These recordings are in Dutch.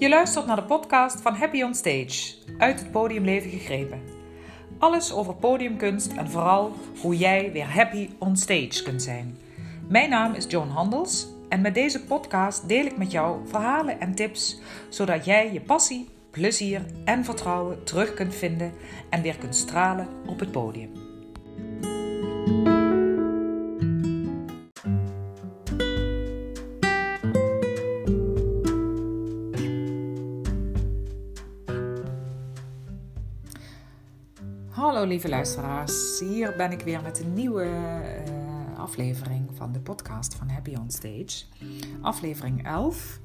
Je luistert naar de podcast van Happy on Stage, uit het podiumleven gegrepen. Alles over podiumkunst en vooral hoe jij weer happy on stage kunt zijn. Mijn naam is Joan Handels en met deze podcast deel ik met jou verhalen en tips zodat jij je passie, plezier en vertrouwen terug kunt vinden en weer kunt stralen op het podium. Hallo lieve luisteraars, hier ben ik weer met een nieuwe uh, aflevering van de podcast van Happy on Stage. Aflevering 11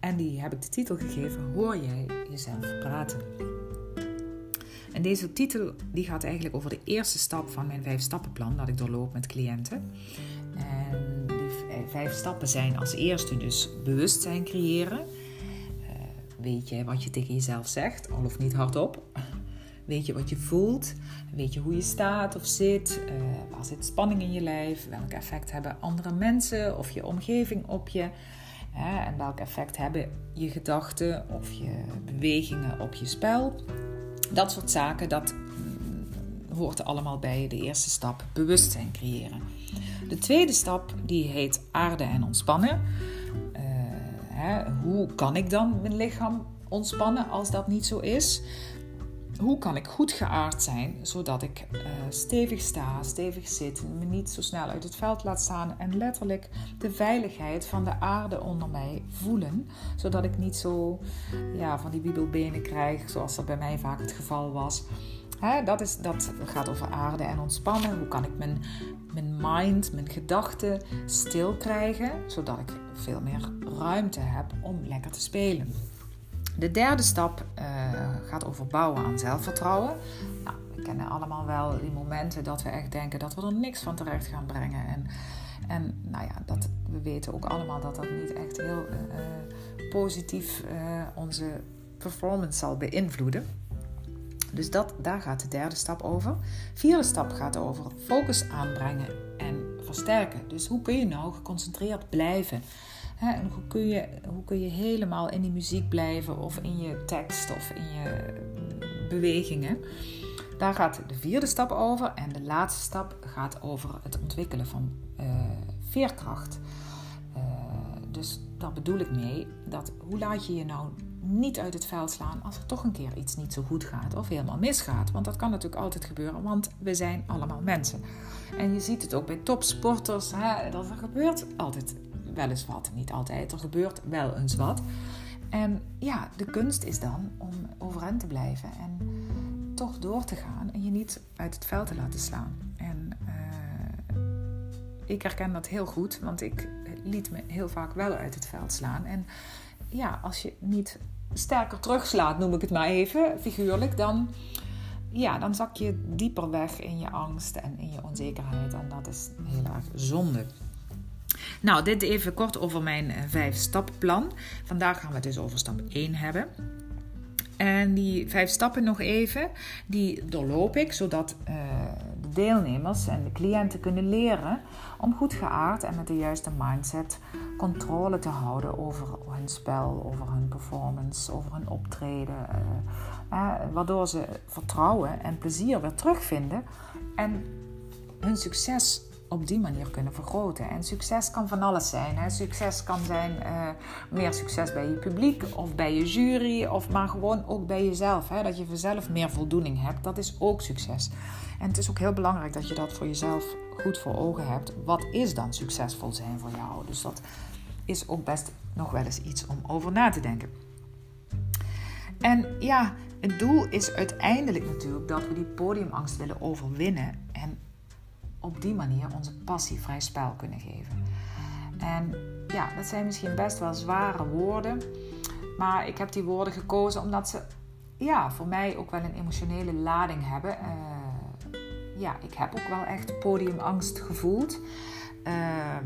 en die heb ik de titel gegeven Hoor jij jezelf praten? En deze titel die gaat eigenlijk over de eerste stap van mijn vijf stappenplan dat ik doorloop met cliënten. En die vijf stappen zijn als eerste dus bewustzijn creëren. Uh, weet je wat je tegen jezelf zegt, al of niet hardop. Weet je wat je voelt? Weet je hoe je staat of zit? Waar zit spanning in je lijf? Welk effect hebben andere mensen of je omgeving op je? en welk effect hebben je gedachten of je bewegingen op je spel? Dat soort zaken, dat mm, hoort allemaal bij de eerste stap, bewustzijn creëren. De tweede stap, die heet aarde en ontspannen. Uh, hè, hoe kan ik dan mijn lichaam ontspannen als dat niet zo is? Hoe kan ik goed geaard zijn zodat ik uh, stevig sta, stevig zit, me niet zo snel uit het veld laat staan en letterlijk de veiligheid van de aarde onder mij voelen, zodat ik niet zo ja, van die wiebelbenen krijg zoals dat bij mij vaak het geval was. Dat, is, dat gaat over aarde en ontspannen. Hoe kan ik mijn, mijn mind, mijn gedachten stil krijgen, zodat ik veel meer ruimte heb om lekker te spelen. De derde stap uh, gaat over bouwen aan zelfvertrouwen. Nou, we kennen allemaal wel die momenten dat we echt denken dat we er niks van terecht gaan brengen. En, en nou ja, dat, we weten ook allemaal dat dat niet echt heel uh, positief uh, onze performance zal beïnvloeden. Dus dat, daar gaat de derde stap over. Vierde stap gaat over focus aanbrengen en versterken. Dus hoe kun je nou geconcentreerd blijven? En hoe kun, je, hoe kun je helemaal in die muziek blijven of in je tekst of in je bewegingen? Daar gaat de vierde stap over. En de laatste stap gaat over het ontwikkelen van uh, veerkracht. Uh, dus daar bedoel ik mee dat hoe laat je je nou niet uit het veld slaan als er toch een keer iets niet zo goed gaat of helemaal misgaat. Want dat kan natuurlijk altijd gebeuren, want we zijn allemaal mensen. En je ziet het ook bij topsporters, hè, dat er gebeurt altijd wel eens wat. Niet altijd, er gebeurt wel eens wat. En ja, de kunst is dan om overeind te blijven en toch door te gaan en je niet uit het veld te laten slaan. En uh, ik herken dat heel goed, want ik liet me heel vaak wel uit het veld slaan. En ja, als je niet sterker terugslaat, noem ik het maar even, figuurlijk, dan, ja, dan zak je dieper weg in je angst en in je onzekerheid. En dat is heel erg zonde. Nou, dit even kort over mijn eh, vijf stappenplan. Vandaag gaan we het dus over stap 1 hebben. En die vijf stappen nog even, die doorloop ik zodat uh, de deelnemers en de cliënten kunnen leren om goed geaard en met de juiste mindset controle te houden over hun spel, over hun performance, over hun optreden. Uh, waardoor ze vertrouwen en plezier weer terugvinden en hun succes op die manier kunnen vergroten. En succes kan van alles zijn. Hè. Succes kan zijn uh, meer succes bij je publiek of bij je jury, of maar gewoon ook bij jezelf. Hè. Dat je vanzelf meer voldoening hebt, dat is ook succes. En het is ook heel belangrijk dat je dat voor jezelf goed voor ogen hebt. Wat is dan succesvol zijn voor jou? Dus dat is ook best nog wel eens iets om over na te denken. En ja, het doel is uiteindelijk natuurlijk dat we die podiumangst willen overwinnen. En op die manier onze passie vrij spel kunnen geven. En ja, dat zijn misschien best wel zware woorden, maar ik heb die woorden gekozen omdat ze ja, voor mij ook wel een emotionele lading hebben. Uh, ja, ik heb ook wel echt podiumangst gevoeld. Uh,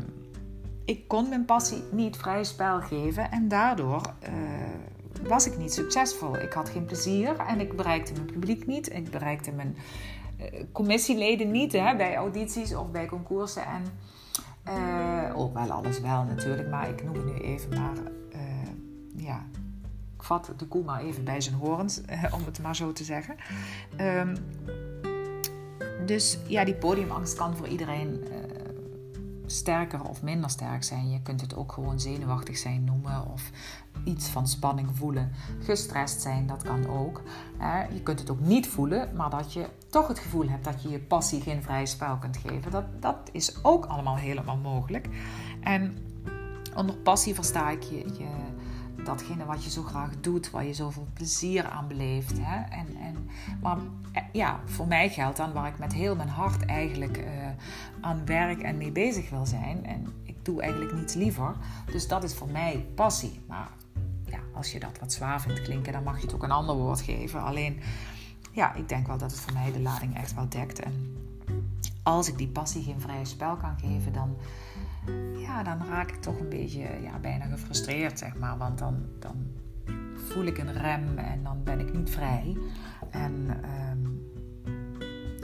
ik kon mijn passie niet vrij spel geven en daardoor uh, was ik niet succesvol. Ik had geen plezier en ik bereikte mijn publiek niet. Ik bereikte mijn eh, commissieleden niet hè, bij audities of bij concoursen. En uh, ook wel alles wel natuurlijk, maar ik noem het nu even maar uh, ja, ik vat de koe maar even bij zijn horens, om het maar zo te zeggen. Um, dus ja, die podiumangst kan voor iedereen sterker of minder sterk zijn. Je kunt het ook gewoon zenuwachtig zijn noemen of iets van spanning voelen. Gestrest zijn, dat kan ook. Je kunt het ook niet voelen, maar dat je toch het gevoel hebt dat je je passie geen vrij spel kunt geven. Dat, dat is ook allemaal helemaal mogelijk. En onder passie versta ik je, je datgene wat je zo graag doet, waar je zoveel plezier aan beleeft. Hè? En, en, maar eh, ja, voor mij geldt dan waar ik met heel mijn hart eigenlijk uh, aan werk en mee bezig wil zijn. En ik doe eigenlijk niets liever. Dus dat is voor mij passie. Maar als je dat wat zwaar vindt klinken, dan mag je het ook een ander woord geven. Alleen, ja, ik denk wel dat het voor mij de lading echt wel dekt. En als ik die passie geen vrije spel kan geven, dan ja, dan raak ik toch een beetje ja, bijna gefrustreerd, zeg maar. Want dan, dan voel ik een rem en dan ben ik niet vrij. En ehm,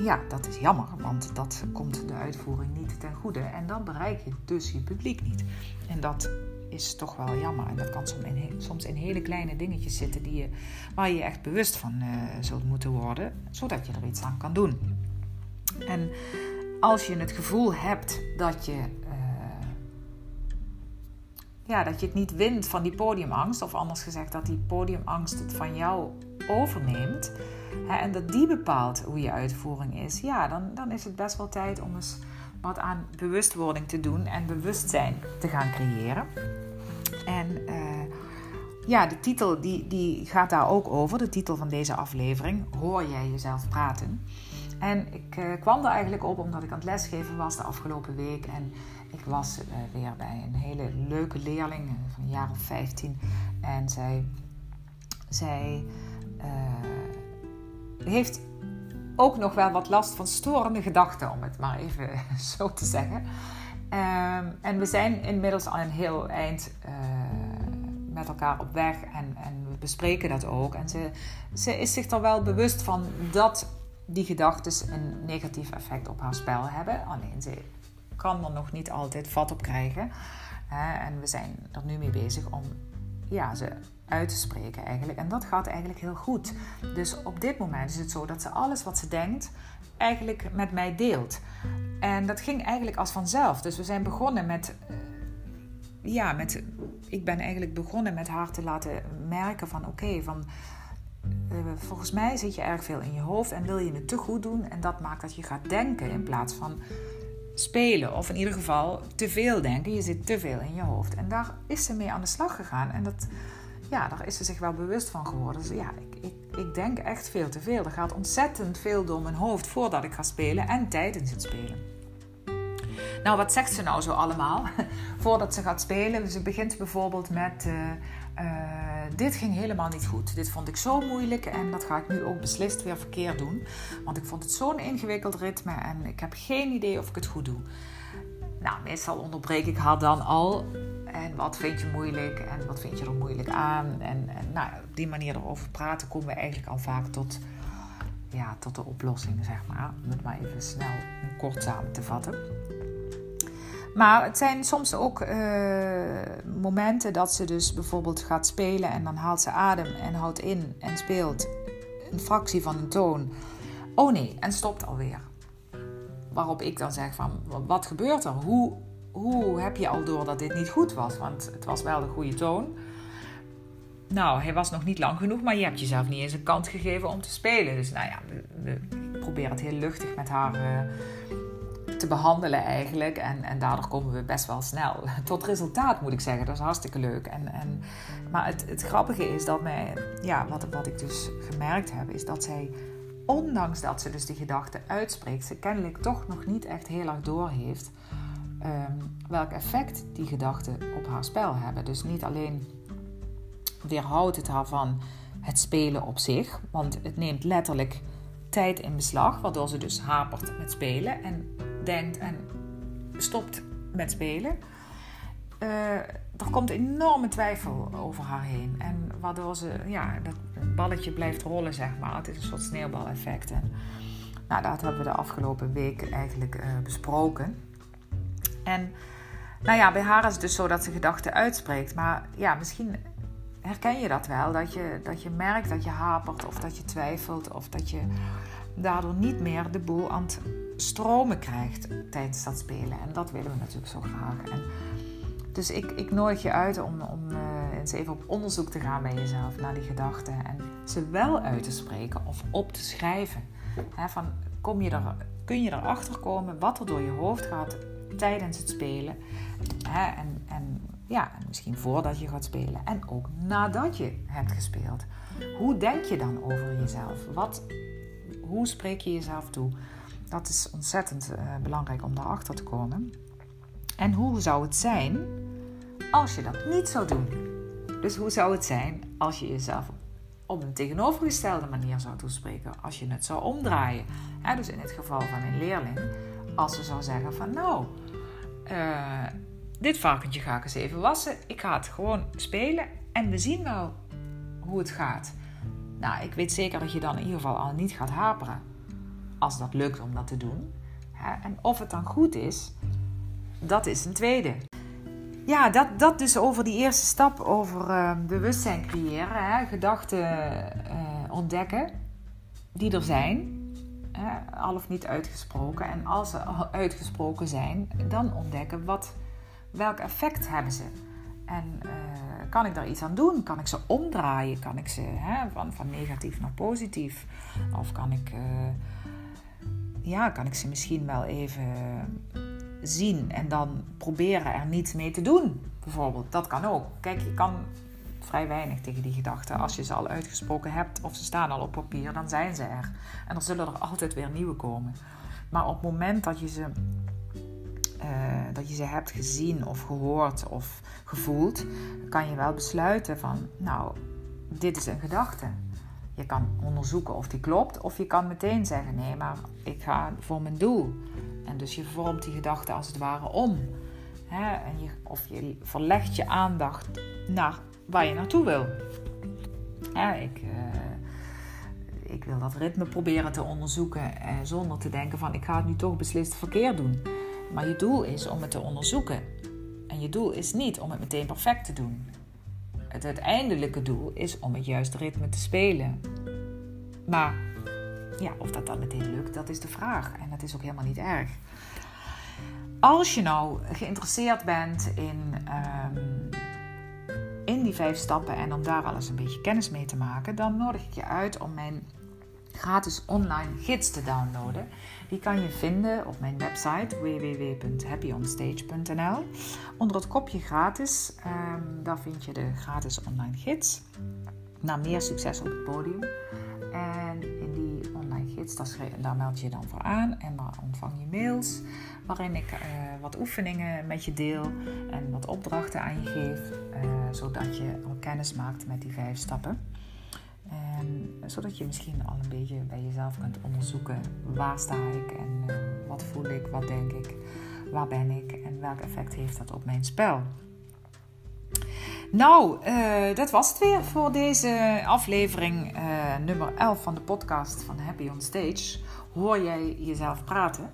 ja, dat is jammer, want dat komt de uitvoering niet ten goede. En dan bereik je dus je publiek niet. En dat is toch wel jammer. En dat kan soms in, soms in hele kleine dingetjes zitten die je, waar je echt bewust van uh, zult moeten worden, zodat je er iets aan kan doen. En als je het gevoel hebt dat je ja, dat je het niet wint van die podiumangst. Of anders gezegd, dat die podiumangst het van jou overneemt. Hè, en dat die bepaalt hoe je uitvoering is. Ja, dan, dan is het best wel tijd om eens wat aan bewustwording te doen. En bewustzijn te gaan creëren. En uh, ja, de titel die, die gaat daar ook over. De titel van deze aflevering. Hoor jij jezelf praten? En ik uh, kwam er eigenlijk op omdat ik aan het lesgeven was de afgelopen week. En ik was uh, weer bij een hele leuke leerling eh, van een jaar of 15. En zij, zij heeft ook nog wel wat last van storende gedachten, om het maar even zo te zeggen. Um, en we zijn inmiddels al een heel eind uh, met elkaar op weg en, en we bespreken dat ook. En ze, ze is zich er wel bewust van dat die gedachten een negatief effect op haar spel hebben. Alleen ze kan er nog niet altijd vat op krijgen. en we zijn er nu mee bezig om ja, ze uit te spreken eigenlijk. En dat gaat eigenlijk heel goed. Dus op dit moment is het zo dat ze alles wat ze denkt eigenlijk met mij deelt. En dat ging eigenlijk als vanzelf. Dus we zijn begonnen met. Eh, ja, met. Ik ben eigenlijk begonnen met haar te laten merken van oké, van. Uh, volgens mij zit je erg veel in je hoofd en wil je het te goed doen. En dat maakt dat je gaat denken in plaats van spelen. Of in ieder geval te veel denken. Je zit te veel in je hoofd. En daar is ze mee aan de slag gegaan. En dat, ja, daar is ze zich wel bewust van geworden. Dus ja, ik, ik, ik denk echt veel te veel. Er gaat ontzettend veel door mijn hoofd voordat ik ga spelen en tijdens het spelen. Nou, wat zegt ze nou zo allemaal voordat ze gaat spelen? Ze begint bijvoorbeeld met: uh, uh, Dit ging helemaal niet goed. Dit vond ik zo moeilijk en dat ga ik nu ook beslist weer verkeerd doen. Want ik vond het zo'n ingewikkeld ritme en ik heb geen idee of ik het goed doe. Nou, meestal onderbreek ik haar dan al. En wat vind je moeilijk en wat vind je er moeilijk aan? En, nou, op die manier erover praten komen we eigenlijk al vaak tot, ja, tot de oplossing, zeg maar. Om het maar even snel en kort samen te vatten. Maar het zijn soms ook uh, momenten dat ze dus bijvoorbeeld gaat spelen en dan haalt ze adem en houdt in en speelt een fractie van een toon. Oh nee, en stopt alweer. Waarop ik dan zeg van, wat gebeurt er? Hoe, hoe heb je al door dat dit niet goed was? Want het was wel de goede toon. Nou, hij was nog niet lang genoeg, maar je hebt jezelf niet eens een kans gegeven om te spelen. Dus nou ja, ik probeer het heel luchtig met haar uh, te behandelen eigenlijk. En, en daardoor komen we best wel snel tot resultaat, moet ik zeggen. Dat is hartstikke leuk. En, en, maar het, het grappige is dat mij, ja, wat, wat ik dus gemerkt heb, is dat zij, ondanks dat ze dus die gedachte uitspreekt, ze kennelijk toch nog niet echt heel erg doorheeft um, welk effect die gedachten op haar spel hebben. Dus niet alleen weerhoudt het haar van het spelen op zich, want het neemt letterlijk tijd in beslag, waardoor ze dus hapert met spelen en denkt en stopt met spelen. Uh, er komt enorme twijfel over haar heen. En waardoor ze, ja, dat balletje blijft rollen, zeg maar. Het is een soort sneeuwbaleffect. En, nou, dat hebben we de afgelopen week eigenlijk uh, besproken. En nou ja, bij haar is het dus zo dat ze gedachten uitspreekt. Maar ja, misschien herken je dat wel? Dat je, dat je merkt dat je hapert of dat je twijfelt of dat je daardoor niet meer de boel aan het stromen krijgt tijdens dat spelen. En dat willen we natuurlijk zo graag. En dus ik, ik nodig je uit om, om uh, eens even op onderzoek te gaan bij jezelf naar die gedachten. En ze wel uit te spreken of op te schrijven. van, kom je er, kun je erachter komen wat er door je hoofd gaat tijdens het spelen. en, en ja, misschien voordat je gaat spelen. En ook nadat je hebt gespeeld. Hoe denk je dan over jezelf? Wat, hoe spreek je jezelf toe? Dat is ontzettend uh, belangrijk om daarachter te komen. En hoe zou het zijn als je dat niet zou doen? Dus hoe zou het zijn als je jezelf op een tegenovergestelde manier zou toespreken? Als je het zou omdraaien. dus in het geval van een leerling, als ze zou zeggen van nou, uh, dit varkentje ga ik eens even wassen. Ik ga het gewoon spelen en we zien wel hoe het gaat. Nou, ik weet zeker dat je dan in ieder geval al niet gaat haperen. Als dat lukt om dat te doen. En of het dan goed is, dat is een tweede. Ja, dat, dat dus over die eerste stap, over uh, bewustzijn creëren, hè, gedachten uh, ontdekken die er zijn, hè, al of niet uitgesproken. En als ze al uitgesproken zijn, dan ontdekken wat, welk effect hebben ze. En uh, kan ik daar iets aan doen? Kan ik ze omdraaien? Kan ik ze hè, van, van negatief naar positief? Of kan ik, ja, kan ik ze misschien wel even zien en dan proberen er niets mee te doen. Bijvoorbeeld, dat kan ook. Kijk, je kan vrij weinig tegen die gedachten. Als je ze al uitgesproken hebt of ze staan al op papier, dan zijn ze er. En er zullen er altijd weer nieuwe komen. Maar op het moment dat je ze, uh, dat je ze hebt gezien of gehoord of gevoeld, kan je wel besluiten van, nou, dit is een gedachte. Je kan onderzoeken of die klopt, of je kan meteen zeggen: nee, maar ik ga voor mijn doel. En dus je vormt die gedachte als het ware om. En je, of je verlegt je aandacht naar waar je naartoe wil. ik, uh, ik wil dat ritme proberen te onderzoeken eh, zonder te denken van ik ga het nu toch beslist verkeerd doen. Maar je doel is om het te onderzoeken. En je doel is niet om het meteen perfect te doen. Het uiteindelijke doel is om het juiste ritme te spelen. Maar ja, of dat dan meteen lukt, dat is de vraag. En dat is ook helemaal niet erg. Als je nou geïnteresseerd bent in, in die vijf stappen en om daar alles een beetje kennis mee te maken, dan nodig ik je uit om mijn gratis online gids te downloaden. Die kan je vinden op mijn website www.happyonstage.nl. Onder het kopje gratis, um, daar vind je de gratis online gids naar meer succes op het podium. En in die daar, meld je je dan voor aan en dan ontvang je mails waarin ik uh, wat oefeningen met je deel en wat opdrachten aan je geef, uh, zodat je al kennis maakt met die vijf stappen. En zodat je misschien al een beetje bij jezelf kunt onderzoeken waar sta ik en wat voel ik, wat denk ik, waar ben ik en welk effect heeft dat op mijn spel. Nou, uh, dat was het weer voor deze aflevering uh, nummer 11 van de podcast van Happy on Stage. Hoor jij jezelf praten?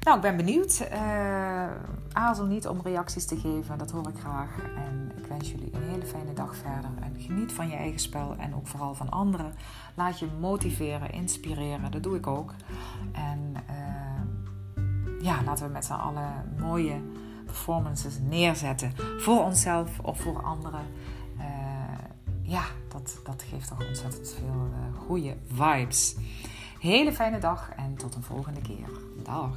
Nou, ik ben benieuwd. Uh, aarzel niet om reacties te geven, dat hoor ik graag. En ik wens jullie een hele fijne dag verder. En geniet van je eigen spel en ook vooral van anderen. Laat je motiveren, inspireren, dat doe ik ook. En ja, laten we met z'n allen mooie performances neerzetten. Voor onszelf of voor anderen. Uh, ja, dat, dat geeft toch ontzettend veel uh, goede vibes. Hele fijne dag en tot een volgende keer. Dag.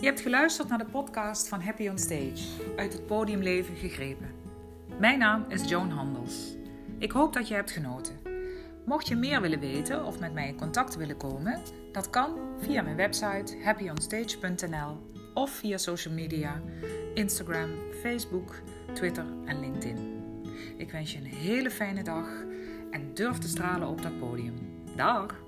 Je hebt geluisterd naar de podcast van Happy on Stage, uit het podiumleven gegrepen. Mijn naam is Joan Handels. Ik hoop dat je hebt genoten. Mocht je meer willen weten of met mij in contact willen komen, dat kan via mijn website happyonstage.nl of via social media, Instagram, Facebook, Twitter en LinkedIn. Ik wens je een hele fijne dag en durf te stralen op dat podium. Dag!